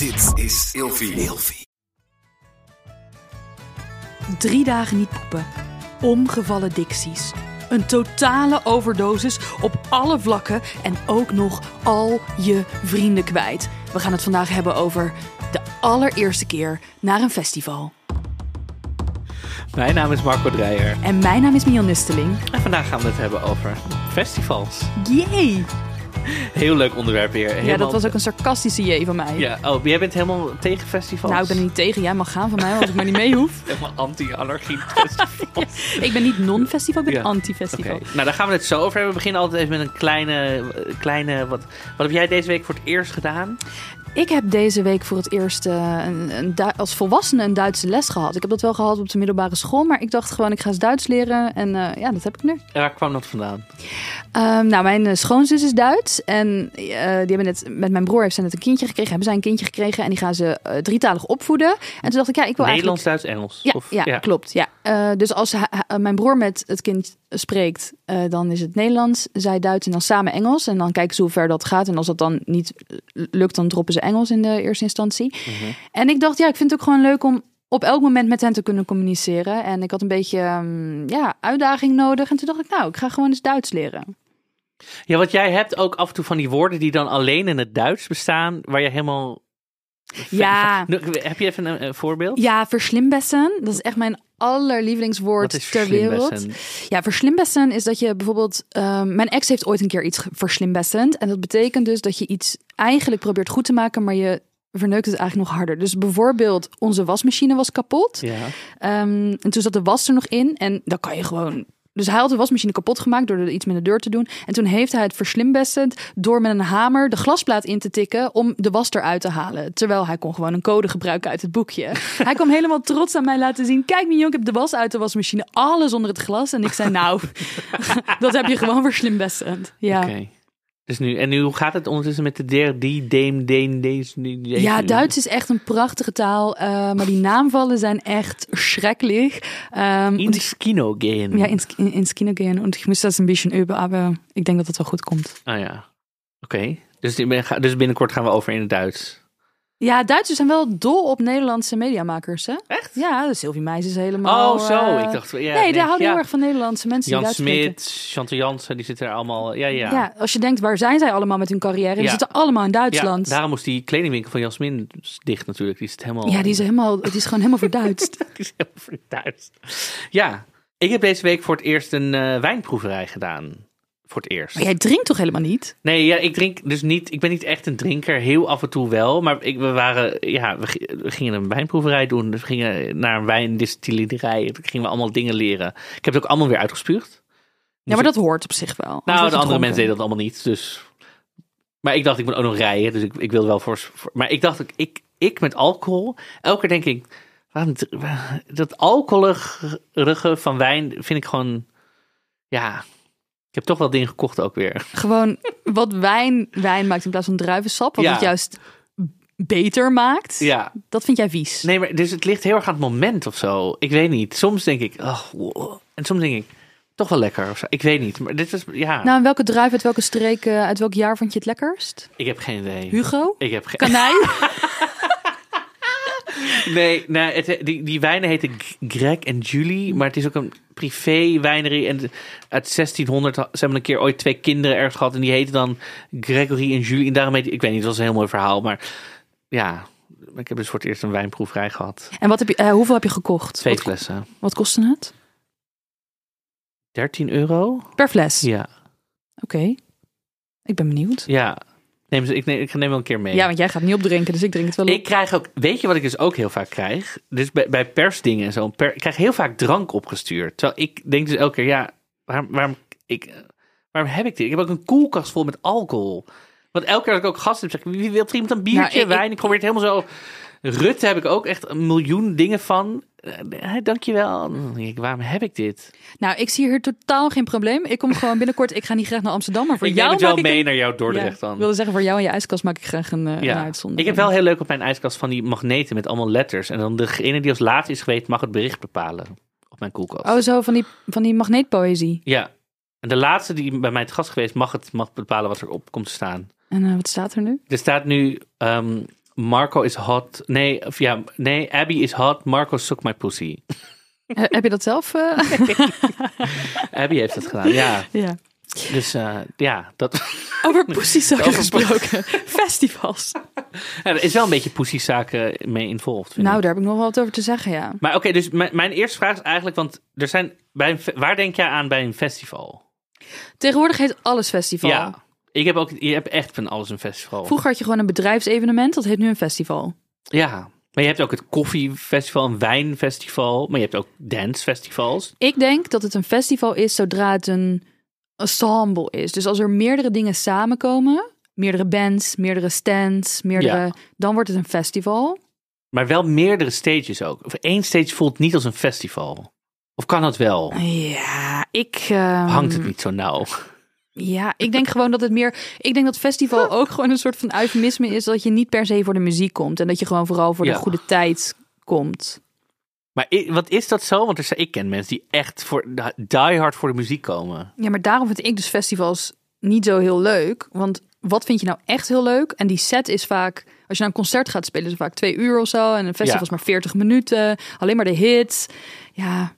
Dit is Ilfie. Ilfie. Drie dagen niet poepen. Omgevallen dicties. Een totale overdosis op alle vlakken en ook nog al je vrienden kwijt. We gaan het vandaag hebben over de allereerste keer naar een festival. Mijn naam is Marco Dreyer En mijn naam is Mian Nusteling. en vandaag gaan we het hebben over festivals. Jee! Heel leuk onderwerp weer. Helemaal... Ja, dat was ook een sarcastische jee van mij. Ja, oh, jij bent helemaal tegen festivals? Nou, ik ben er niet tegen. Jij mag gaan van mij, als ik maar niet mee hoef. helemaal anti-anarchie festivals. Ik ben niet non-festival, ik ben Ja. anti-festival. Nou daar gaan we het zo over hebben. We beginnen altijd even met een kleine, kleine wat, wat heb jij deze week voor het eerst gedaan? Ik heb deze week voor het eerst eh, een, een als volwassene een Duitse les gehad. Ik heb dat wel gehad op de middelbare school, maar ik dacht gewoon ik ga eens Duits leren. En eh, ja, dat heb ik nu. En waar kwam dat vandaan? Ehm, nou, mijn eh, schoonzus is Duits. En eh, die hebben net, met mijn broer heeft ze net een kindje gekregen. Hebben zij een kindje gekregen. En die gaan ze eh, drietalig opvoeden. En toen dacht ik, ja, ik wil Nederlands, eigenlijk... Duits, Engels? Ja, Of- ja, klopt. Ja. Dus als mijn broer met het kind spreekt, dan is het Nederlands, zij Duits en dan samen Engels. En dan kijken ze hoe ver dat gaat. En als dat dan niet lukt, dan droppen ze Engels in de eerste instantie. Mhm. En ik dacht, ja, ik vind het ook gewoon leuk om op elk moment met hen te kunnen communiceren. En ik had een beetje ehm, ja, uitdaging nodig. En toen dacht ik, nou, ik ga gewoon eens Duits leren. Ja, want jij hebt ook af en toe van die woorden die dan alleen in het Duits bestaan, waar je helemaal... Ja. Heb je even een, een voorbeeld? Ja, verslimbessen. Dat is echt mijn allerlievelingswoord ter wereld. Ja, verslimbessen is dat je bijvoorbeeld... ehm, mijn ex heeft ooit een keer iets verslimbessend. En dat betekent dus dat je iets eigenlijk probeert goed te maken... maar je verneukt het eigenlijk nog harder. Dus bijvoorbeeld, onze wasmachine was kapot. Ja. Ehm, en toen zat de was er nog in. En dan kan je gewoon... Dus hij had de wasmachine kapot gemaakt door er iets met de deur te doen. En toen heeft hij het verslimbessend door met een hamer de glasplaat in te tikken om de was eruit te halen. Terwijl hij kon gewoon een code gebruiken uit het boekje. hij kwam helemaal trots aan mij laten zien. Kijk Mignon, ik heb de was uit de wasmachine. Alles onder het glas. En ik zei nou, dat heb je gewoon verslimbessend. Ja. Oké. Dus nu, en nu hoe gaat het ondertussen met de der, die, deem, deen, deze? Ja, Duits is echt een prachtige taal. eh, maar die naamvallen zijn echt schrecklich. Ehm, In het kino gaan. ja, ins, in, ins Kino gehen. Und ich muss das ein bisschen üben, aber ik denk dat het wel goed komt. Ah ja. Oké. Dus, dus binnenkort gaan we over in het Duits. Ja, Duitsers zijn wel dol op Nederlandse mediamakers, hè? Echt? Ja, de Sylvie Meijs is helemaal... oh, zo. eh, Ik dacht... Ja, nee, daar houden ja. heel erg van Nederlandse mensen Jan die Duits spreken. Smit, Chantal Jansen, die zitten er allemaal... Ja, ja. Ja. als je denkt, waar zijn zij allemaal met hun carrière? Die Ja. zitten allemaal in Ja, Duitsland. Ja, daarom moest die kledingwinkel van Jasmin dicht natuurlijk. Die het helemaal... die is helemaal, het is gewoon helemaal verduidst. Die is helemaal Duits. Ja. Ik heb deze week voor het eerst een eh, wijnproeverij gedaan. Voor het eerst. maar jij drinkt toch helemaal niet? Nee, ja, ik drink dus niet. Ik ben niet echt een drinker. Heel af en toe wel. Maar ik, we waren. Ja, we, gi- we gingen een wijnproeverij doen. Dus we gingen naar een wijndistillerij. Toen gingen we allemaal dingen leren. Ik heb het ook allemaal weer uitgespuugd. Ja, maar dat hoort op zich wel. Nou, de andere mensen deden dat allemaal niet. Dus. Maar ik dacht, ik moet ook nog rijden. Dus ik, ik wilde wel voor, voor- Maar ik dacht, ik, ik met alcohol. Elke keer denk ik. Waarom, dat alcoholige van wijn vind ik gewoon. Ja. Ik heb toch wel dingen gekocht ook weer. Gewoon wat wijn wijn maakt in plaats van druivensap. Wat Ja. het juist beter maakt. Ja. Dat vind jij vies. Nee, maar dus het ligt heel erg aan het moment of zo. Ik weet niet. Soms denk ik, oh, wow. en soms denk ik, toch wel lekker of zo. Ik weet niet. Maar dit is, ja, Nou, welke druif uit welke streek, eh, uit welk jaar vond je het lekkerst? ik heb geen idee. Hugo? Ik heb geen. Kanij? Nee, nee het, die, die wijnen heten Greg en Julie, maar het is ook een privé wijnerie. En uit 1600 ha- ze hebben een keer ooit twee kinderen ergens gehad en die heten dan Gregory en Julie. En daarom heet, ik weet niet, het was een heel mooi verhaal, maar ja, ik heb dus voor het eerst een wijnproeverij gehad. En wat heb je, eh, hoeveel heb je gekocht? Twee wat, flessen. wat kostte het? 13 euro? Per fles? Ja. Oké. Ik ben benieuwd. Ja. Neem ze, ik, neem, ik neem wel een keer mee. Ja, want jij gaat niet opdrinken, dus ik drink het wel op. Ik krijg ook, weet je wat ik dus ook heel vaak krijg? Dus bij, bij persdingen en zo, per, ik krijg heel vaak drank opgestuurd. Terwijl ik denk dus elke keer, ja, waarom, waarom, ik, waarom heb ik dit? Ik heb ook een koelkast vol met alcohol. Want elke keer dat ik ook gasten heb, zeg ik, wie wil iemand een biertje, Nou, ik- wijn? Ik probeer het helemaal zo... Rutte heb ik ook echt een miljoen dingen van. Eh, dankjewel. Ik, waarom heb ik dit? Nou, ik zie hier totaal geen probleem. Ik kom gewoon binnenkort. Ik ga niet graag naar Amsterdam, maar voor ik neem jou het wel ik mee een- naar jouw Ja, Dordrecht dan. Ik wilde zeggen, voor jou en je ijskast maak ik graag een, eh, een Ja, uitzondering. ik heb wel heel leuk op mijn ijskast van die magneten met allemaal letters. En dan degene die als laatste is geweest mag het bericht bepalen op mijn koelkast. Oh, zo van die, van die magneetpoëzie. Ja. En de laatste die bij mij te gast geweest mag het mag bepalen wat er op komt te staan. En eh, wat staat er nu? Er staat nu ehm, Marco is hot. Nee, of ja, nee, Abby is hot. Marco suck my pussy. Eh, heb je dat zelf? eh? Abby heeft het gedaan, ja. ja. Dus eh, ja, dat Over poesiezakken Over gesproken. Festivals. ja, er is wel een beetje pussy-zaken mee involved. Nou, ik. daar heb ik nog wel wat over te zeggen, ja. Maar oké, dus mijn, mijn eerste vraag is eigenlijk, want er zijn bij een, waar denk jij aan bij een festival? Tegenwoordig heet alles festival. Ja, ik heb ook, je hebt echt van alles een festival. Vroeger had je gewoon een bedrijfsevenement, dat heet nu een festival. Ja, maar je hebt ook het koffiefestival, een wijnfestival, maar je hebt ook dancefestivals. Ik denk dat het een festival is zodra het een ensemble is. Dus als er meerdere dingen samenkomen, meerdere bands, meerdere stands, meerdere, Ja. dan wordt het een festival. Maar wel meerdere stages ook. Of één stage voelt niet als een festival. Of kan dat wel? Ja, ik. ehm, Hangt het niet zo nauw? Ja, ik denk gewoon dat het meer. Ik denk dat festival ook gewoon een soort van eufemisme is dat je niet per se voor de muziek komt en dat je gewoon vooral voor Ja. de goede tijd komt. Maar wat is dat zo? Want er zijn, ik ken mensen die echt voor, die hard voor de muziek komen. Ja, maar daarom vind ik dus festivals niet zo heel leuk. Want wat vind je nou echt heel leuk? En die set is vaak, als je naar een concert gaat spelen, is het vaak twee uur of zo. En een festival Ja. is maar 40 minuten. Alleen maar de hits. Ja.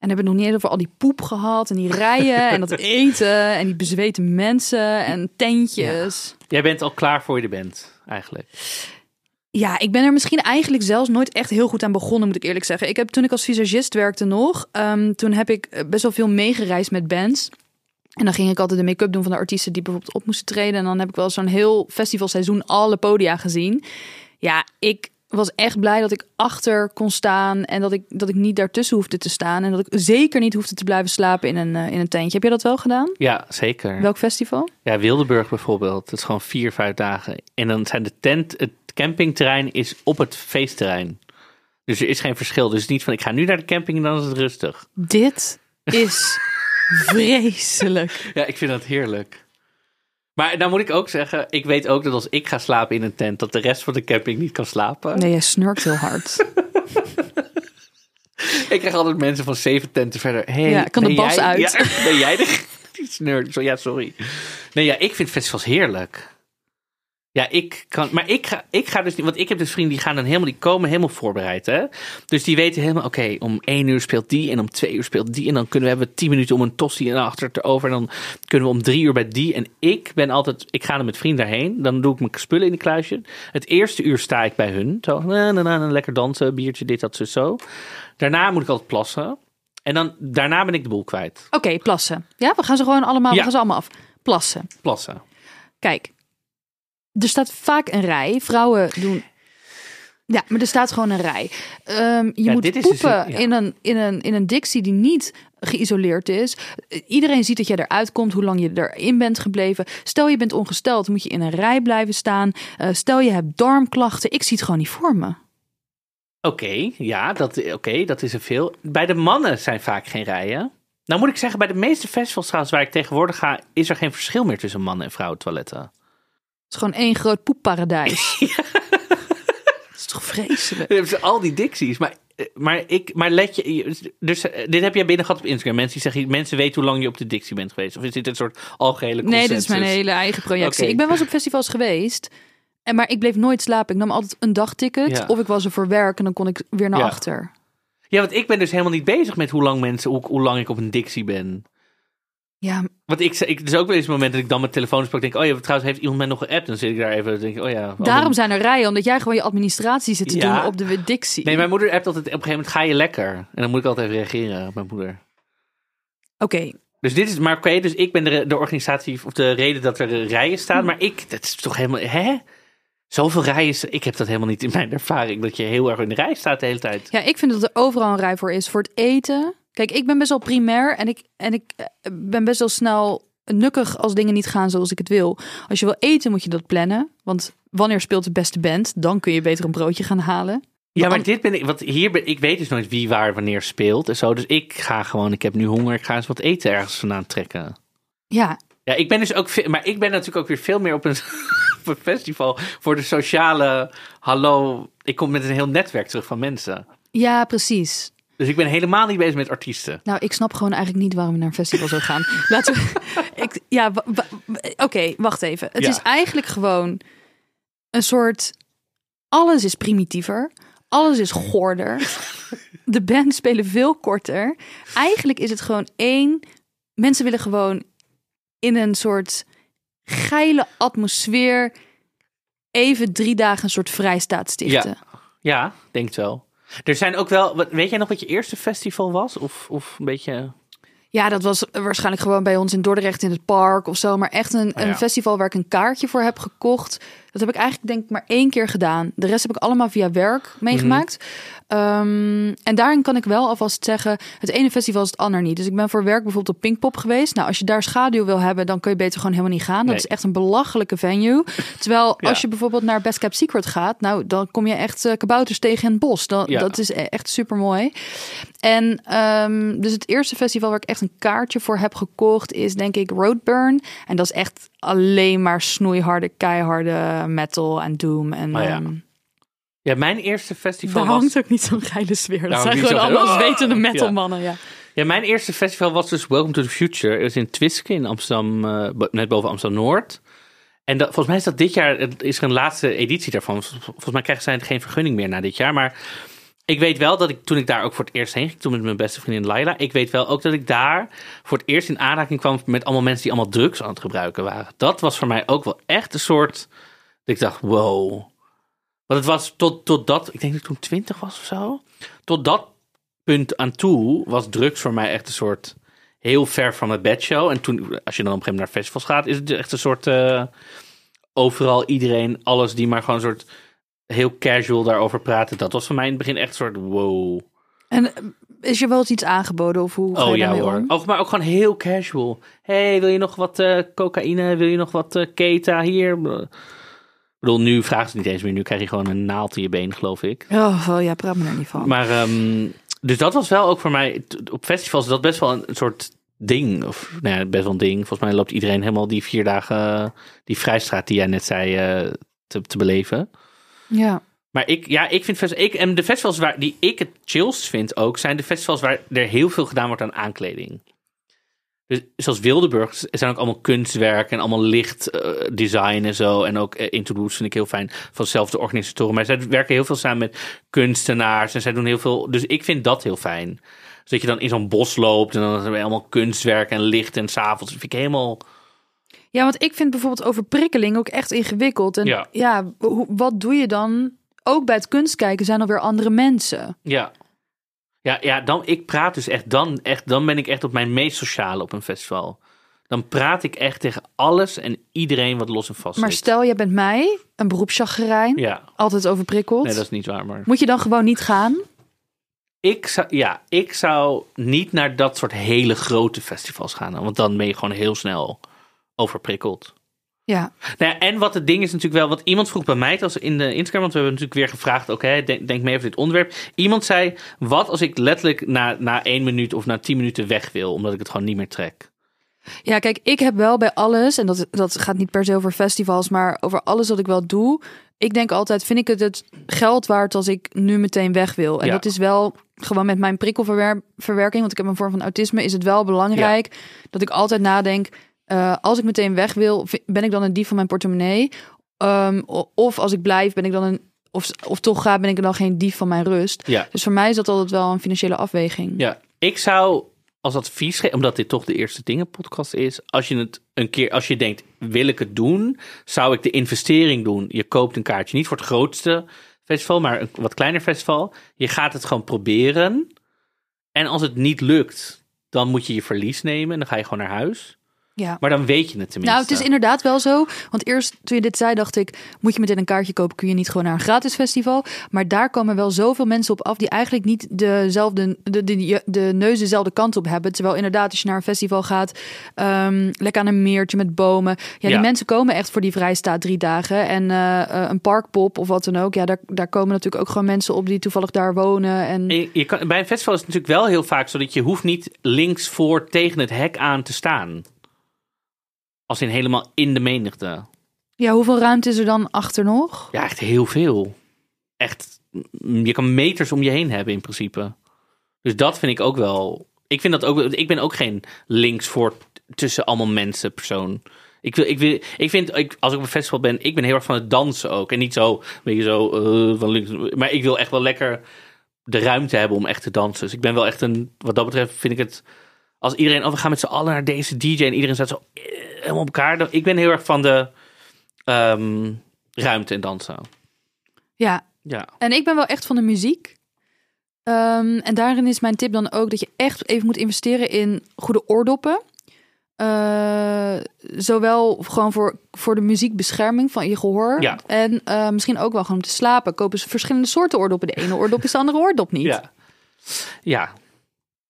En hebben nog niet eens over al die poep gehad. En die rijen en dat eten. En die bezweten mensen en tentjes. Jij bent al klaar voor je er bent, eigenlijk. Ja, ik ben er misschien eigenlijk zelfs nooit echt heel goed aan begonnen, moet ik eerlijk zeggen. Ik heb toen ik als visagist werkte nog, ehm, toen heb ik eh, best wel veel meegereisd met bands. En dan ging ik altijd de make-up doen van de artiesten die bijvoorbeeld op moesten treden. En dan heb ik wel zo'n heel festivalseizoen alle podia gezien. Ja, ik was echt blij dat ik achter kon staan en dat ik, dat ik niet daartussen hoefde te staan. En dat ik zeker niet hoefde te blijven slapen in een, eh, in een tentje. Heb jij dat wel gedaan? Ja, zeker. Welk festival? Ja, Wildeburg bijvoorbeeld. Dat is gewoon vier, vijf dagen. En dan zijn de tent, het campingterrein is op het feestterrein. Dus er is geen verschil. Dus niet van ik ga nu naar de camping en dan is het rustig. Dit is vreselijk. Ja, ik vind dat heerlijk. Maar dan moet ik ook zeggen, ik weet ook dat als ik ga slapen in een tent, dat de rest van de camping niet kan slapen. Nee, jij snurkt heel hard. Ik krijg altijd mensen van zeven tenten verder. Hey, Ja, kan de bas jij- uit? Ja, ben jij de die snurkt? Ja, sorry. Nee, ja, ik vind festivals heerlijk. Ja, ik kan, maar ik ga, ik ga dus niet, want ik heb dus vrienden die gaan dan helemaal, die komen helemaal voorbereid, hè. Dus die weten helemaal, oké, om één uur speelt die en om twee uur speelt die en dan kunnen we hebben tien minuten om een tosti en achter te over en dan kunnen we om drie uur bij die. En ik ben altijd, ik ga er met vrienden daarheen, dan doe ik mijn spullen in een kluisje. Het eerste uur sta ik bij hun, zo, na, na, na, na, lekker dansen, biertje, dit, dat, zo, zo. Daarna moet ik altijd plassen. En dan, daarna ben ik de boel kwijt. Oké, plassen. Ja, we gaan ze gewoon allemaal, we gaan ze allemaal af. Plassen. Plassen. Kijk, er staat vaak een rij. Vrouwen doen. Ja, maar er staat gewoon een rij. Ehm, je Ja, moet dus poepen ja. in, een, in, een, in een dictie die niet geïsoleerd is. Iedereen ziet dat jij eruit komt, hoe lang je erin bent gebleven. Stel je bent ongesteld, moet je in een rij blijven staan. Eh, stel je hebt darmklachten. Ik zie het gewoon niet voor me. Oké, ja, dat, oké, dat is er veel. Bij de mannen zijn vaak geen rijen. Nou moet ik zeggen, bij de meeste festivals trouwens waar ik tegenwoordig ga, is er geen verschil meer tussen mannen en vrouwen toiletten. Het is gewoon één groot poepparadijs. Dat is toch vreselijk? Dan hebben ze al die dicties. Maar, eh, maar, ik, maar let je, dus eh, dit heb jij binnen gehad op Instagram. Mensen die zeggen, mensen weten hoe lang je op de dictie bent geweest. Of is dit een soort algehele Nee, consensus? dit is mijn hele eigen projectie. Ik ben wel eens op festivals geweest. En maar ik bleef nooit slapen. Ik nam altijd een dagticket. Ja. Of ik was er voor werk en dan kon ik weer naar Ja. achter. Ja, want ik ben dus helemaal niet bezig met hoe lang mensen, hoe, hoe lang ik op een dictie ben. Ja, Want ik, ik, dus ook wel eens een moment dat ik dan mijn telefoon sprak. Denk, oh ja, trouwens heeft iemand mij nog geappt. Dan zit ik daar even. Denk, oh ja. daarom zijn er rijen. Omdat jij gewoon je administratie zit te Ja. doen op de dictie. Nee, mijn moeder appt altijd op een gegeven moment ga je lekker. En dan moet ik altijd even reageren op mijn moeder. Oké, Dus dit is, maar oké, dus ik ben de, de organisatie of de reden dat er rijen staan. Maar ik, dat is toch helemaal, hè? Zoveel rijen, ik heb dat helemaal niet in mijn ervaring. Dat je heel erg in de rij staat de hele tijd. ja, ik vind dat er overal een rij voor is. Voor het eten. Kijk, ik ben best wel primair. En ik, en ik eh, ben best wel snel nukkig als dingen niet gaan zoals ik het wil. Als je wil eten, moet je dat plannen. Want wanneer speelt de beste band? Dan kun je beter een broodje gaan halen. Ja, maar dit ben ik, want hier ben ik weet dus nooit wie waar wanneer speelt en zo. Dus ik ga gewoon, ik heb nu honger, ik ga eens wat eten ergens vandaan trekken. Ja, Ja, ik ben dus ook, maar ik ben natuurlijk ook weer veel meer op een, op een festival voor de sociale. Hallo, ik kom met een heel netwerk terug van mensen. ja precies. Dus ik ben helemaal niet bezig met artiesten. Nou, ik snap gewoon eigenlijk niet waarom we naar een festival zou gaan. Laten we. Ik, ja, oké, wacht even. Het Ja. is eigenlijk gewoon een soort Alles is primitiever. Alles is goorder. De bands spelen veel korter. Eigenlijk is het gewoon één. Mensen willen gewoon in een soort geile atmosfeer even drie dagen een soort vrijstaat stichten. Ja, denk het wel. Er zijn ook wel, weet jij nog wat je eerste festival was? Of, of een beetje... Ja, dat was waarschijnlijk gewoon bij ons in Dordrecht in het park of zo. Maar echt een, Oh ja. een festival waar ik een kaartje voor heb gekocht. Dat heb ik eigenlijk denk ik maar één keer gedaan. De rest heb ik allemaal via werk meegemaakt. Ehm, en daarin kan ik wel alvast zeggen, het ene festival is het ander niet. Dus ik ben voor werk bijvoorbeeld op Pinkpop geweest. Nou, als je daar schaduw wil hebben, dan kun je beter gewoon helemaal niet gaan. Dat Nee. is echt een belachelijke venue. Terwijl Ja. als je bijvoorbeeld naar Best Kept Secret gaat, nou, dan kom je echt eh, kabouters tegen in het bos. Dan, Ja. Dat is e- echt super mooi. En ehm, dus het eerste festival waar ik echt een kaartje voor heb gekocht is denk ik Roadburn. En dat is echt alleen maar snoeiharde, keiharde metal en doom. En Oh ja. ehm, Ja, mijn eerste festival daar was... hangt ook niet zo'n geile sfeer. Dat Daar zijn gewoon allemaal zwetende Ja. metalmannen. Ja. Ja, mijn eerste festival was dus Welcome to the Future. Het was in Twiske in Amsterdam, eh, net boven Amsterdam-Noord. En dat, volgens mij is dat dit jaar, het is er een laatste editie daarvan. Vol- Volgens mij krijgen zij geen vergunning meer na dit jaar. Maar ik weet wel dat ik toen ik daar ook voor het eerst heen ging, toen met mijn beste vriendin Laila. Ik weet wel ook dat ik daar voor het eerst in aanraking kwam met allemaal mensen die allemaal drugs aan het gebruiken waren. Dat was voor mij ook wel echt een soort, dat ik dacht, wow. Want het was tot, tot dat, ik denk dat ik toen 20 was of zo. Tot dat punt aan toe was drugs voor mij echt een soort heel ver van mijn bedshow. En toen, als je dan op een gegeven moment naar festivals gaat, is het echt een soort eh, overal iedereen, alles die maar gewoon een soort heel casual daarover praten. Dat was voor mij in het begin echt een soort wow. En eh, is je wel eens iets aangeboden of hoe Oh ja hoor. om? Ook, maar ook gewoon heel casual. hey, wil je nog wat eh, cocaïne? Wil je nog wat eh, keta hier? Ik bedoel, nu vragen ze het niet eens meer. Nu krijg je gewoon een naald in je been, geloof ik. Oh, ja, praat me er niet van. Maar, ehm, dus dat was wel ook voor mij, op festivals is dat best wel een, een soort ding. Of, nou ja, best wel een ding. Volgens mij loopt iedereen helemaal die vier dagen, die vrijstraat die jij net zei, te, te beleven. Ja. Maar ik, ja, ik vind fest- ik, en de festivals waar die ik het chillst vind ook, zijn de festivals waar er heel veel gedaan wordt aan aankleding. Dus zoals Wildeburg zijn ook allemaal kunstwerk en allemaal lichtdesign en zo. En ook uh, Interludes vind ik heel fijn van dezelfde organisatoren. Maar zij werken heel veel samen met kunstenaars en zij doen heel veel. Dus ik vind dat heel fijn. Dus dat je dan in zo'n bos loopt en dan hebben we allemaal kunstwerk en licht en s'avonds. Dat vind ik helemaal. Ja, want ik vind bijvoorbeeld overprikkeling ook echt ingewikkeld. En Ja. wat doe je dan? Ook bij het kunstkijken zijn alweer andere mensen. Ja. Ja, ja dan, ik praat dus echt dan, echt, dan ben ik echt op mijn meest sociale op een festival. Dan praat ik echt tegen alles en iedereen wat los en vast Maar zit. stel, je bent mij, een beroepschagrijn, Ja, altijd overprikkeld. nee, dat is niet waar, maar... Moet je dan gewoon niet gaan? Ik zou, ja, ik zou niet naar dat soort hele grote festivals gaan. Want dan ben je gewoon heel snel overprikkeld. Ja, Nou ja, en wat het ding is natuurlijk wel, wat iemand vroeg bij mij, als in de Instagram, want we hebben natuurlijk weer gevraagd, oké, denk, denk mee over dit onderwerp. Iemand zei, wat als ik letterlijk na, na één minuut of na tien minuten weg wil, omdat ik het gewoon niet meer trek. Ja, kijk, ik heb wel bij alles, en dat, dat gaat niet per se over festivals, maar over alles wat ik wel doe. Ik denk altijd, vind ik het het geld waard als ik nu meteen weg wil? En Ja. dat is wel gewoon met mijn prikkelverwerking, want ik heb een vorm van autisme, is het wel belangrijk dat ik altijd nadenk, eh, als ik meteen weg wil, ben ik dan een dief van mijn portemonnee? Ehm, of als ik blijf, ben ik dan een, of, of toch ga, ben ik dan geen dief van mijn rust? Ja. Dus voor mij is dat altijd wel een financiële afweging. Ja, ik zou als advies geven, omdat dit toch de eerste dingen podcast is, als je het een keer, als je denkt, wil ik het doen, zou ik de investering doen. Je koopt een kaartje niet voor het grootste festival, maar een wat kleiner festival. Je gaat het gewoon proberen. En als het niet lukt, dan moet je je verlies nemen en dan ga je gewoon naar huis. Ja. Maar dan weet je het tenminste. Nou, het is inderdaad wel zo. Want eerst toen je dit zei, dacht ik: moet je meteen een kaartje kopen? Kun je niet gewoon naar een gratis festival? Maar daar komen wel zoveel mensen op af die eigenlijk niet dezelfde, de, de, de neus dezelfde kant op hebben. Terwijl inderdaad, als je naar een festival gaat, ehm, lekker aan een meertje met bomen. Ja, die Ja. mensen komen echt voor die vrijstaat drie dagen. En eh, eh, een parkpop of wat dan ook. Ja, daar, daar komen natuurlijk ook gewoon mensen op die toevallig daar wonen. En Je, je kan, bij een festival is het natuurlijk wel heel vaak zo dat je hoeft niet links voor tegen het hek aan te staan. Als in helemaal in de menigte. ja, hoeveel ruimte is er dan achter nog? Ja, echt heel veel. Echt, mm, je kan meters om je heen hebben in principe. Dus dat vind ik ook wel. Ik vind dat ook. Ik ben ook geen links voor tussen allemaal mensen persoon. Ik, wil, ik, wil, ik vind, ik, als ik op een festival ben, ik ben heel erg van het dansen ook. En niet zo, weet je, zo eh, van links. Maar ik wil echt wel lekker de ruimte hebben om echt te dansen. Dus ik ben wel echt een, wat dat betreft vind ik het, als iedereen, oh we gaan met z'n allen naar deze DJ en iedereen staat zo helemaal op elkaar. Ik ben heel erg van de ehm, ruimte en dansen. Ja, Ja. en ik ben wel echt van de muziek. Ehm, en daarin is mijn tip dan ook dat je echt even moet investeren in goede oordoppen. Eh, zowel gewoon voor, voor de muziekbescherming van je gehoor. Ja. En eh, misschien ook wel gewoon om te slapen. Kopen ze verschillende soorten oordoppen. De ene oordop is de andere oordop niet. Ja. Ja.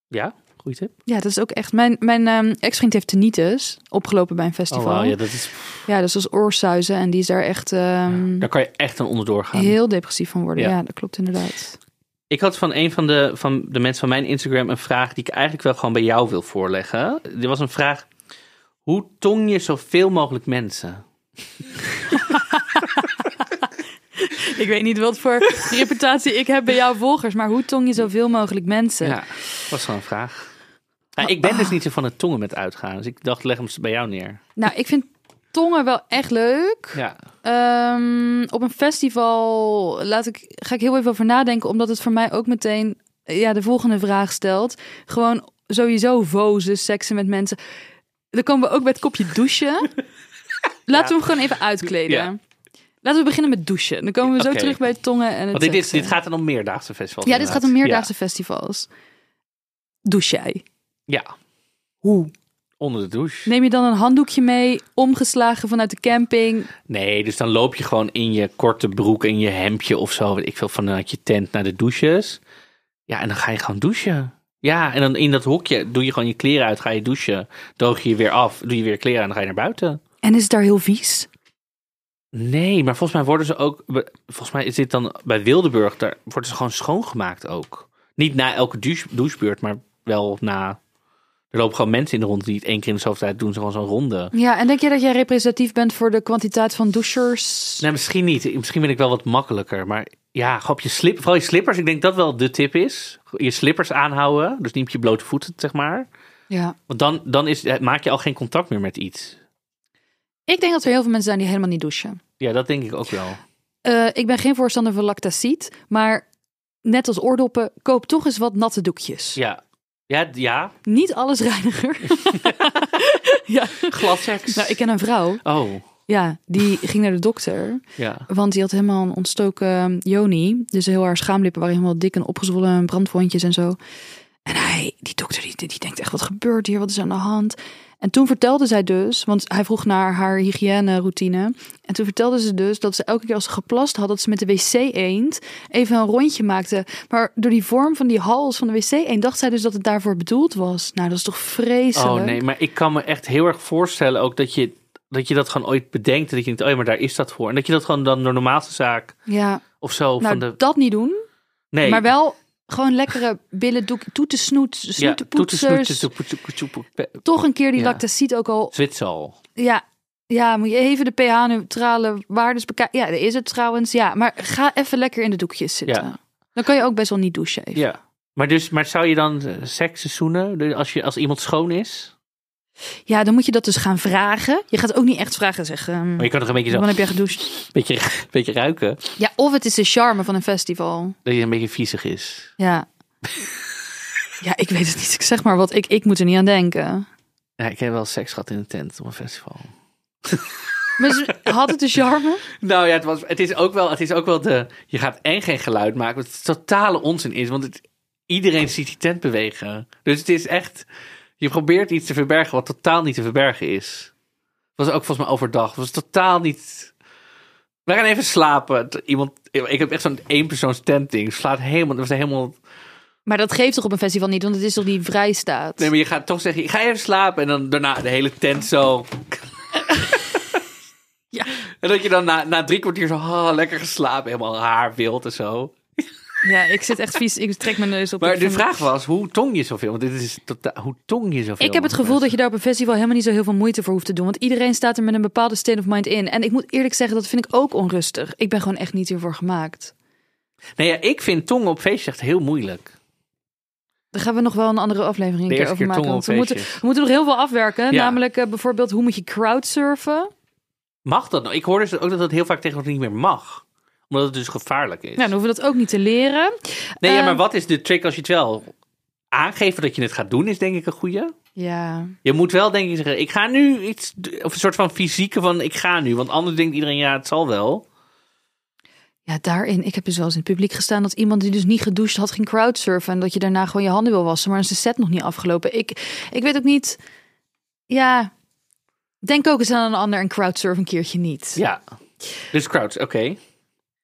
Ja, goeie tip. Ja, dat is ook echt. Mijn, mijn ehm, ex-vriend heeft tinnitus opgelopen bij een Oh, festival. wauw, ja. ja, dat is, dat is als oorsuizen. En die is daar echt ehm, daar kan je echt aan onderdoor gaan. heel depressief van worden. Ja. Ja. dat klopt inderdaad. Ik had van een van de, van de mensen van mijn Instagram een vraag die ik eigenlijk wel gewoon bij jou wil voorleggen. Er was een vraag: hoe tong je zoveel mogelijk mensen? Ik weet niet wat voor reputatie ik heb bij jouw volgers, maar hoe tong je zoveel mogelijk mensen? Ja, was gewoon een vraag. Ja, ik ben dus niet zo van het tongen met uitgaan, dus ik dacht leg hem bij jou neer. Nou, ik vind tongen wel echt leuk. Ja, Ehm, op een festival laat ik, ga ik heel even over nadenken, omdat het voor mij ook meteen eh, ja, de volgende vraag stelt. Gewoon sowieso vozen, seksen met mensen. Dan komen we ook bij het kopje douchen. Laten we hem gewoon even uitkleden. Ja. Laten we beginnen met douchen. Dan komen we zo terug bij tongen en het want dit, is, dit gaat dan om meerdaagse festivals. Ja, dit gaat om meerdaagse festivals. Douche jij? Ja. Hoe? onder de douche. Neem je dan een handdoekje mee, omgeslagen vanuit de camping? Nee, dus dan loop je gewoon in je korte broek en je hemdje of zo, weet ik veel, vanuit je tent naar de douches. Ja, en dan ga je gewoon douchen. Ja, en dan in dat hokje doe je gewoon je kleren uit, ga je douchen. Droog je je weer af, doe je weer kleren aan en dan ga je naar buiten. En is het daar heel vies? Nee, maar volgens mij worden ze ook, volgens mij is dit dan bij Wildeburg, daar worden ze gewoon schoongemaakt ook. Niet na elke douche, douchebeurt, maar wel na, er lopen gewoon mensen in de rond die het één keer in de zoveel tijd doen, ze gewoon zo'n ronde. Ja, en denk je dat jij representatief bent voor de kwantiteit van douchers? Nee, misschien niet. Misschien ben ik wel wat makkelijker. Maar ja, op je slip, vooral je slippers. Ik denk dat wel de tip is. Je slippers aanhouden. Dus niet op je blote voeten, zeg maar. Ja. Want dan, dan is, eh, maak je al geen contact meer met iets. Ik denk dat er heel veel mensen zijn die helemaal niet douchen. Ja, dat denk ik ook wel. Eh, ik ben geen voorstander van lactacid, maar net als oordoppen, koop toch eens wat natte doekjes. Ja, ja, ja. Niet alles reiniger. ja. Nou, ik ken een vrouw, Oh, ja, die ging naar de dokter. ja. Want die had helemaal een ontstoken joni. Dus heel haar schaamlippen waren helemaal dik en opgezwollen, brandwondjes en zo. En hij, die dokter, die, die denkt echt, wat gebeurt hier? Wat is aan de hand? En toen vertelde zij dus, want hij vroeg naar haar hygiëne-routine. En toen vertelde ze dus dat ze elke keer als ze geplast had, dat ze met de wc-eend even een rondje maakte. Maar door die vorm van die hals van de wc-eend dacht zij dus dat het daarvoor bedoeld was. Nou, dat is toch vreselijk? Oh nee, maar ik kan me echt heel erg voorstellen ook dat je, dat je dat gewoon ooit bedenkt. Dat je denkt, oh ja, maar daar is dat voor. En dat je dat gewoon dan de normaalste zaak Ja, of zo nou van de... dat niet doen. Nee. Maar wel gewoon lekkere ja, snoetenpoetsers. toetensnoetjes, toepoetsoep- Toch een keer die lactacid ook al. Zwitsal. Ja, ja, moet je even de pH-neutrale waardes bekijken. Ja, dat is het trouwens. Ja, maar ga even lekker in de doekjes zitten. Ja. Dan kan je ook best wel niet douchen even. Ja. Maar, dus, maar zou je dan eh, seksen zoenen Dus als, je, als iemand schoon is? Ja, dan moet je dat dus gaan vragen. Je gaat ook niet echt vragen zeggen. Maar je kan toch een beetje zo Wanneer heb jij gedoucht? beetje, beetje ruiken. Ja, of het is de charme van een festival. Dat je een beetje viezig is. Ja. ja, ik weet het niet. Ik zeg maar wat. Ik, ik moet er niet aan denken. Ja, ik heb wel seks gehad in een tent op een festival. Maar had het de charme? Nou ja, het, was, het, is ook wel, het is ook wel de... Je gaat en geen geluid maken, wat het totale onzin is. Want het, iedereen ziet die tent bewegen. Dus het is echt... Je probeert iets te verbergen wat totaal niet te verbergen is. Was ook volgens mij overdag. Was totaal niet... We gaan even slapen. Iemand, ik heb echt zo'n eenpersoons tent ding. Slaat helemaal... Het was helemaal Maar dat geeft toch op een festival niet? Want het is toch die vrijstaat? Nee, maar je gaat toch zeggen, ik ga even slapen. En dan daarna de hele tent zo. Ja. En dat je dan na, na drie kwartier zo oh, lekker geslapen. Helemaal haar wild en zo. Ja, ik zit echt vies. Ik trek mijn neus op. Maar de vind- vraag was, hoe tong je zoveel? Want dit is totaal, hoe tong je zoveel? Ik heb het gevoel dat je daar op een festival helemaal niet zo heel veel moeite voor hoeft te doen. Want iedereen staat er met een bepaalde state of mind in. En ik moet eerlijk zeggen, dat vind ik ook onrustig. Ik ben gewoon echt niet hiervoor gemaakt. Nee, ja, ik vind tongen op feestjes echt heel moeilijk. Daar gaan we nog wel een andere aflevering een keer over maken. Want we moeten, we moeten nog heel veel afwerken. Ja. Namelijk eh, bijvoorbeeld hoe moet je crowdsurfen? Mag dat nou? Ik hoor dus ook dat dat heel vaak tegenwoordig niet meer mag. Omdat het dus gevaarlijk is. Nou, dan hoeven we dat ook niet te leren. nee, ja, eh, maar wat is de trick als je het wel aangeven dat je het gaat doen, is denk ik een goede. Ja, Je moet wel denk ik zeggen, ik ga nu iets, of een soort van fysieke van ik ga nu. Want anders denkt iedereen, ja, het zal wel. Ja, daarin. Ik heb dus wel eens in het publiek gestaan dat iemand die dus niet gedoucht had ging crowdsurfen. En dat je daarna gewoon je handen wil wassen. Maar is de set nog niet afgelopen. Ik, ik weet ook niet. Ja, denk ook eens aan een ander en crowdsurf een keertje niet. Ja. Dus crowds, oké.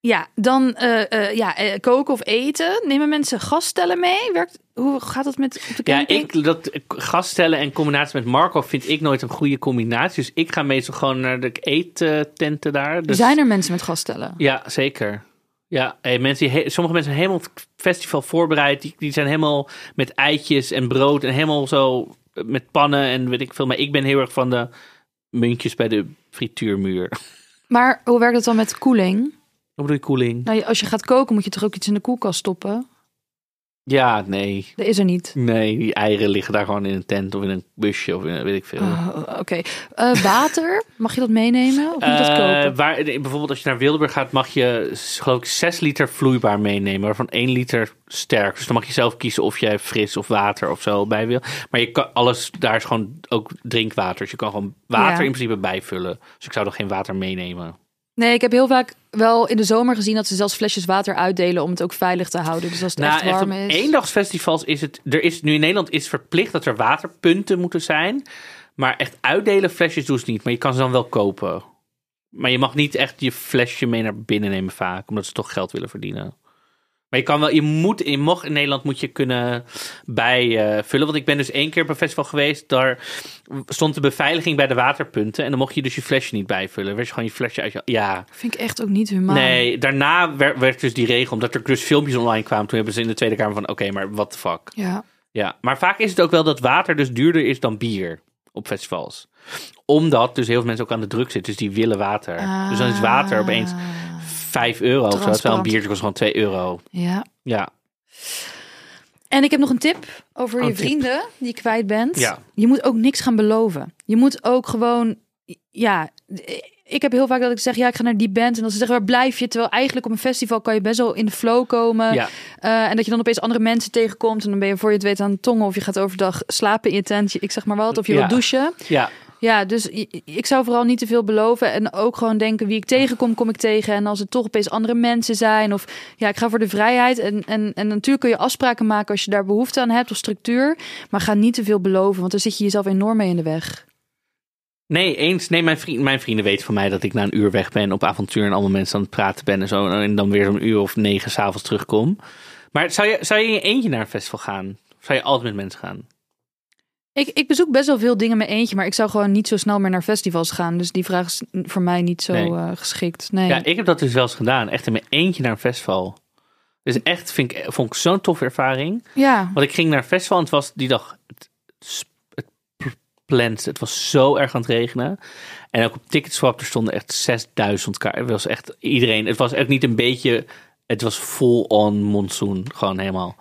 Ja, dan eh, eh, ja, eh, koken of eten. Nemen mensen gasstellen mee? Werkt, hoe gaat dat met op de Ja, camping? ik, dat gaststellen en combinatie met Marco vind ik nooit een goede combinatie. Dus ik ga meestal gewoon naar de eettenten daar. Dus, Zijn er mensen met gasstellen? Ja, zeker. Ja, hey, mensen die sommige mensen zijn helemaal het festival voorbereid. Die, die zijn helemaal met eitjes en brood en helemaal zo met pannen en weet ik veel. Maar ik ben heel erg van de muntjes bij de frituurmuur. Maar hoe werkt het dan met koeling? Wat bedoel je, koeling? Nou, als je gaat koken moet je toch ook iets in de koelkast stoppen? Ja, nee. Dat is er niet. Nee, die eieren liggen daar gewoon in een tent of in een busje of in, weet ik veel. Oh, Oké. Eh, water, mag je dat meenemen? Of moet dat Eh, kopen? waar, bijvoorbeeld als je naar Wildeburg gaat, mag je geloof ik 6 liter vloeibaar meenemen, waarvan 1 liter sterk. Dus dan mag je zelf kiezen of jij fris of water of zo bij wil. Maar je kan alles, daar is gewoon ook drinkwater. Dus je kan gewoon water Ja. in principe bijvullen. Dus ik zou er geen water meenemen. Nee, ik heb heel vaak wel in de zomer gezien dat ze zelfs flesjes water uitdelen om het ook veilig te houden. Dus als het Nou, echt echt warm op is. eendagsfestivals is het, er is nu in Nederland is verplicht dat er waterpunten moeten zijn. Maar echt uitdelen flesjes doen ze niet. Maar je kan ze dan wel kopen. Maar je mag niet echt je flesje mee naar binnen nemen vaak, omdat ze toch geld willen verdienen. Maar je kan wel, je moet, je mocht in Nederland moet je kunnen bijvullen. want ik ben dus één keer op een festival geweest, daar stond de beveiliging bij de waterpunten. En dan mocht je dus je flesje niet bijvullen. Werd je gewoon je flesje uit je, ja. Vind ik echt ook niet humaan. Nee, daarna werd, werd dus die regel, omdat er dus filmpjes online kwamen. Toen hebben ze in de Tweede Kamer van, oké, maar what the fuck. Ja. Ja, maar vaak is het ook wel dat water dus duurder is dan bier op festivals. Omdat dus heel veel mensen ook aan de druk zitten, dus die willen water. Dus dan is water opeens Ah, 5 euro terwijl een biertje kost gewoon 2 euro. Ja. Ja, En ik heb nog een tip over Oh, je tip. vrienden die je kwijt bent. Ja. Je moet ook niks gaan beloven. Je moet ook gewoon, ja, ik heb heel vaak dat ik zeg, ja, ik ga naar die band. En dan ze zeggen, waar blijf je? Terwijl eigenlijk op een festival kan je best wel in de flow komen. ja. Eh, en dat je dan opeens andere mensen tegenkomt. En dan ben je voor je het weet aan het tongen. Of je gaat overdag slapen in je tent. Ik zeg maar wat. Of je Ja. wilt douchen. ja. Ja, dus ik zou vooral niet te veel beloven. En ook gewoon denken, wie ik tegenkom, kom ik tegen. En als het toch opeens andere mensen zijn. Of ja, ik ga voor de vrijheid. En, en, en natuurlijk kun je afspraken maken als je daar behoefte aan hebt. Of structuur. Maar ga niet te veel beloven. Want dan zit je jezelf enorm mee in de weg. Nee, eens. Nee, mijn, vriend, mijn vrienden weten van mij dat ik na een uur weg ben op avontuur en allemaal mensen aan het praten ben en zo. En dan weer zo'n uur of negen s'avonds terugkom. Maar zou je, zou je in je eentje naar een festival gaan? Zou je altijd met mensen gaan? Ik, ik bezoek best wel veel dingen met eentje. Maar ik zou gewoon niet zo snel meer naar festivals gaan. Dus die vraag is voor mij niet zo Nee. eh, geschikt. Nee. Ja, ik heb dat dus wel eens gedaan. Echt in mijn eentje naar een festival. Dus echt vind ik, vond ik zo'n toffe ervaring. ja. Want ik ging naar een festival en het was die dag het, het plant. Het was zo erg aan het regenen. En ook op Ticketswap er stonden echt 6000 kaarten. Het was echt iedereen. Het was echt niet een beetje. Het was full on monsoon. Gewoon helemaal.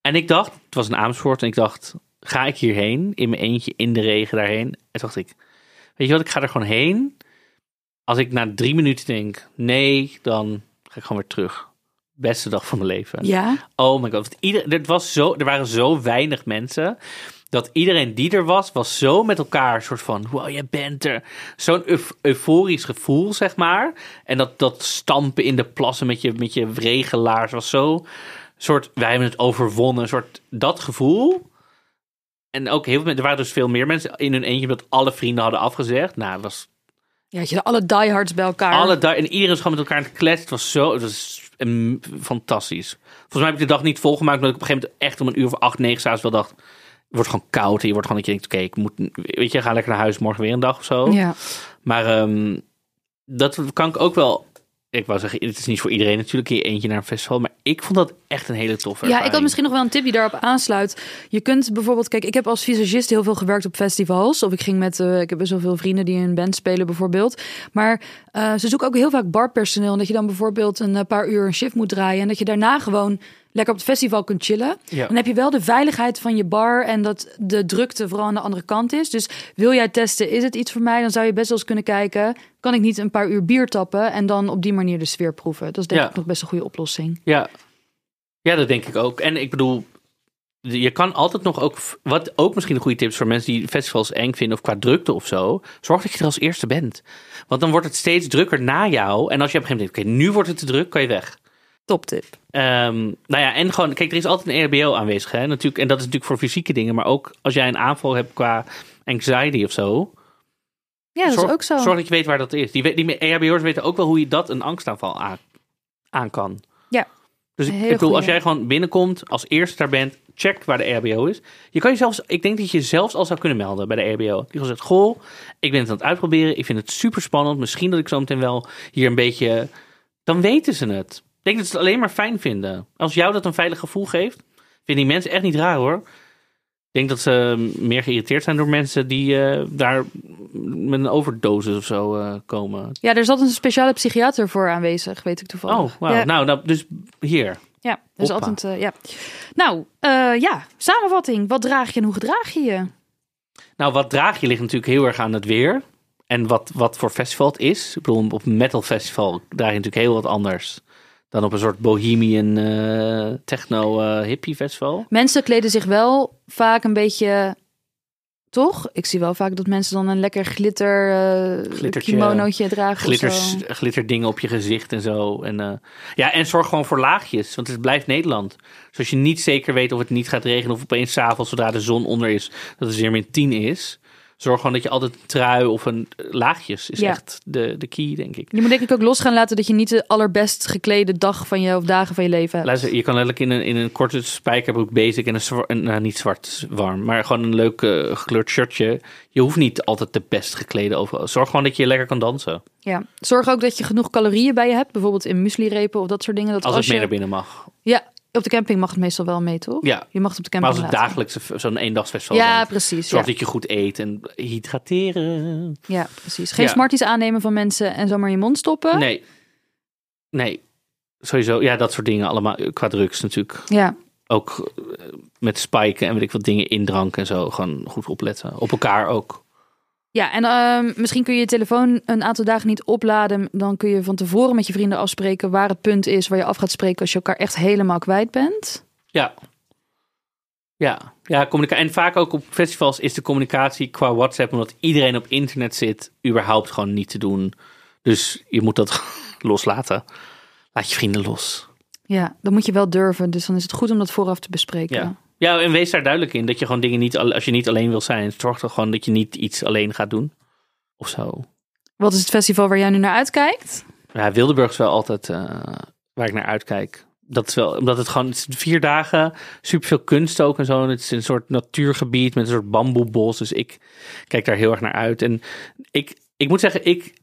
En ik dacht, het was een Amersfoort. En ik dacht, ga ik hierheen in mijn eentje in de regen daarheen? En toen dacht ik, weet je wat, ik ga er gewoon heen. Als ik na drie minuten denk, nee, dan ga ik gewoon weer terug. Beste dag van mijn leven. Ja. Oh my god. Ieder, het was zo, er waren zo weinig mensen. Dat iedereen die er was, was zo met elkaar. soort van, wow, jij bent er. Zo'n euf- euforisch gevoel, zeg maar. En dat, dat stampen in de plassen met je, met je regelaars was zo. soort, wij hebben het overwonnen. soort, dat gevoel. En ook heel veel er waren dus veel meer mensen in hun eentje. dat alle vrienden hadden afgezegd. Nou, het was Ja, had je alle diehards bij elkaar. alle da- en iedereen was gewoon met elkaar aan het kletsen. Het was zo, het was fantastisch. Volgens mij heb ik de dag niet volgemaakt, omdat ik op een gegeven moment echt om een uur of acht, negen s'avonds wel dacht, het wordt gewoon koud. En je wordt gewoon dat je denkt, oké, ik moet, weet je, ga lekker naar huis, morgen weer een dag of zo. Ja. Maar ehm, dat kan ik ook wel. Ik wou zeggen, het is niet voor iedereen natuurlijk je eentje naar een festival, maar ik vond dat echt een hele toffe Ja, ik had misschien nog wel een tip die daarop aansluit. Je kunt bijvoorbeeld, kijk, ik heb als visagist heel veel gewerkt op festivals. Of ik ging met, eh, ik heb best wel veel vrienden die in een band spelen bijvoorbeeld. Maar eh, ze zoeken ook heel vaak barpersoneel. En dat je dan bijvoorbeeld een eh, paar uur een shift moet draaien. En dat je daarna gewoon lekker op het festival kunt chillen. Ja. Dan heb je wel de veiligheid van je bar en dat de drukte vooral aan de andere kant is. Dus wil jij testen, is het iets voor mij? Dan zou je best wel eens kunnen kijken, kan ik niet een paar uur bier tappen en dan op die manier de sfeer proeven? Dat is denk Ja. ik nog best een goede oplossing. Ja. ja, dat denk ik ook. En ik bedoel, je kan altijd nog ook, wat ook misschien een goede tip is voor mensen die festivals eng vinden of qua drukte of zo, zorg dat je er als eerste bent. Want dan wordt het steeds drukker na jou. En als je op een gegeven moment denkt, oké, nu wordt het te druk, kan je weg. Top tip. Ehm, nou ja, en gewoon, kijk, er is altijd een EHBO aanwezig, hè, natuurlijk. En dat is natuurlijk voor fysieke dingen, maar ook als jij een aanval hebt qua anxiety of zo. Ja, dat zorg, is ook zo. Zorg dat je weet waar dat is. Die, die EHBO'ers weten ook wel hoe je dat een angstaanval aan, aan kan. Ja. Dus ik, ik bedoel, als jij gewoon binnenkomt, als eerste daar bent, check waar de EHBO is. Je kan je zelfs, ik denk dat je zelfs al zou kunnen melden bij de EHBO. Die gewoon zegt, goh, ik ben het aan het uitproberen. Ik vind het super spannend. Misschien dat ik zo meteen wel hier een beetje... Dan weten ze het. Ik denk dat ze het alleen maar fijn vinden. Als jou dat een veilig gevoel geeft, vinden die mensen echt niet raar hoor. Ik denk dat ze meer geïrriteerd zijn door mensen die eh, daar met een overdosis of zo eh, komen. Ja, er is altijd een speciale psychiater voor aanwezig, weet ik toevallig. Oh. Ja, Nou, nou, dus hier. ja hoppa. altijd, eh, ja. Nou, ja, samenvatting. Wat draag je en hoe gedraag je je? Nou, wat draag je ligt natuurlijk heel erg aan het weer. En wat, wat voor festival het is. Ik bedoel, op een metal festival draag je natuurlijk heel wat anders dan op een soort bohemian eh, techno eh, hippie festival. Mensen kleden zich wel vaak een beetje... Toch? Ik zie wel vaak dat mensen dan een lekker glitter Glittertje, kimonootje dragen. of Glitters, glitterdingen op je gezicht en zo. En, ja, en zorg gewoon voor laagjes, want het blijft Nederland. Dus als je niet zeker weet of het niet gaat regenen of opeens 's avonds zodra de zon onder is, dat het weer min 10 is. Zorg gewoon dat je altijd een trui of een eh, laagjes is Ja. echt de, de key, denk ik. Je moet denk ik ook los gaan laten dat je niet de allerbest geklede dag van je of dagen van je leven hebt. Luister, je kan letterlijk in een, in een korte spijkerbroek basic en een, zwa- een nou, niet zwart warm, maar gewoon een leuk eh, gekleurd shirtje. Je hoeft niet altijd de best geklede overal. Zorg gewoon dat je lekker kan dansen. Ja. Zorg ook dat je genoeg calorieën bij je hebt. Bijvoorbeeld in muesli-repen of dat soort dingen. Dat Als, als, het mee je... naar binnen mag. Ja, op de camping mag het meestal wel mee, toch? Ja, Je mag het op de maar camping als het dagelijks zo'n eendagsfestival Ja, bent, precies. zorg Ja. dat je goed eet en hydrateren. ja, precies. Geen Ja. smarties aannemen van mensen en zomaar in je mond stoppen. Nee. Nee. Sowieso, ja, dat soort dingen allemaal. eh, Qua drugs natuurlijk. Ja, Ook eh, met spiken en weet ik wat dingen in drank en zo. Gewoon goed opletten. Op elkaar ook. Ja en ehm, misschien kun je je telefoon een aantal dagen niet opladen. Dan kun je van tevoren met je vrienden afspreken waar het punt is waar je af gaat spreken als je elkaar echt helemaal kwijt bent. Ja. Ja, ja communica- en vaak ook op festivals is de communicatie qua WhatsApp, omdat iedereen op internet zit, überhaupt gewoon niet te doen. Dus je moet dat loslaten. Laat je vrienden los. Ja, dan moet je wel durven. Dus dan is het goed om dat vooraf te bespreken. Ja. Ja, en wees daar duidelijk in dat je gewoon dingen niet, al- als je niet alleen wil zijn, zorg dan gewoon dat je niet iets alleen gaat doen. Of zo. Wat is het festival waar jij nu naar uitkijkt? Ja, Wildeburg is wel altijd eh, waar ik naar uitkijk. Dat is wel, omdat het gewoon het is vier dagen, superveel kunst ook en zo. En het is een soort natuurgebied met een soort bamboebos. Dus ik kijk daar heel erg naar uit. En ik, ik moet zeggen, ik,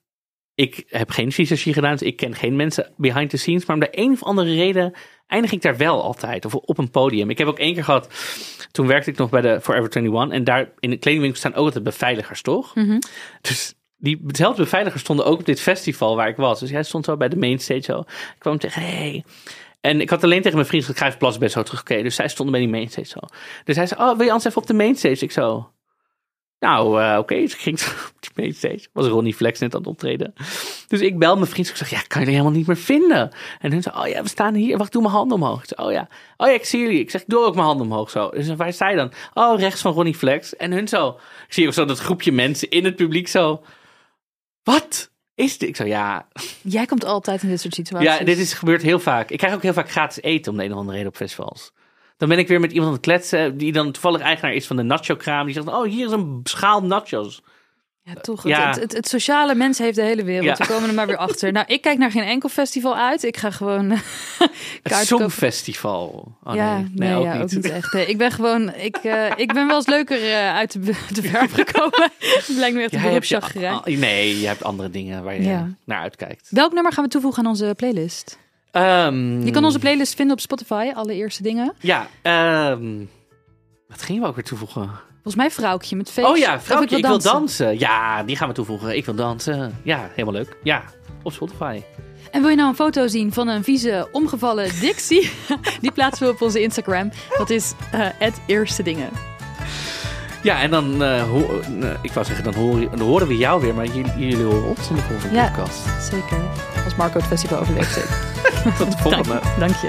ik heb geen visagie gedaan. Dus ik ken geen mensen behind the scenes. Maar om de een of andere reden eindig ik daar wel altijd. Of op een podium. Ik heb ook één keer gehad, toen werkte ik nog bij de Forever 21. En daar in de kledingwinkel staan ook altijd beveiligers, toch? Mhm. Dus die dezelfde beveiligers stonden ook op dit festival waar ik was. Dus hij stond zo bij de mainstage zo. Ik kwam tegen, hey. En ik had alleen tegen mijn vriend gezegd, ik ga even plassen best zo terug. Oké, dus zij stonden bij die mainstage zo. Dus hij zei, oh, wil je anders even op de mainstage? Ik zo, nou, eh, oké. Ik ging zo op die mainstage. Was Ronnie Flex net aan het optreden. Dus ik bel mijn vriend. Ik zeg, ja, kan jullie helemaal niet meer vinden. En hun zei, oh ja, we staan hier. Wacht, doe mijn handen omhoog. Ik oh ja. Oh ja, ik zie jullie. Ik zeg, ik doe ook mijn handen omhoog zo. Dus waar sta je dan? Oh, rechts van Ronnie Flex. En hun zo. Ik zie ook zo dat groepje mensen in het publiek zo. Wat is dit? Ik zo, ja. Jij komt altijd in dit soort situaties. Ja, dit is gebeurt heel vaak. Ik krijg ook heel vaak gratis eten om de een of andere reden op festivals. Dan ben ik weer met iemand aan het kletsen die dan toevallig eigenaar is van de nacho-kraam. Die zegt, oh, hier is een schaal nachos. Ja, toch. Ja. Het, het, het sociale mens heeft de hele wereld. Ja. We komen er maar weer achter. Nou, ik kijk naar geen enkel festival uit. Ik ga gewoon eh, Het. Songfestival. Oh, ja, nee, nee, ook, ja, niet. ook niet echt. Nee, ik ben gewoon, ik, eh, ik ben wel eens leuker eh, uit de, de verf gekomen. Het blijkt nu echt een ah, nee, je hebt andere dingen waar je naar uitkijkt. Welk nummer gaan we toevoegen aan onze playlist? Ehm, Je kan onze playlist vinden op Spotify, alle eerste dingen. Ja, ehm, wat gingen we ook weer toevoegen? Volgens mij Vrouwtje met feest. Oh ja, vrouwtje, ik wil dansen. dansen. Ja, die gaan we toevoegen. Ik wil dansen. Ja, helemaal leuk. Ja, op Spotify. En wil je nou een foto zien van een vieze, omgevallen Dixie? Die plaatsen we op onze Instagram. Dat is eh het eerste dingen. Ja, en dan, eh, eh, ik wou zeggen, dan, horen, dan horen we jou weer, maar jullie, jullie horen ons in de volgende Ja. podcast. Zeker. Als Marco het festival overleeft. Tot de volgende. Dank je.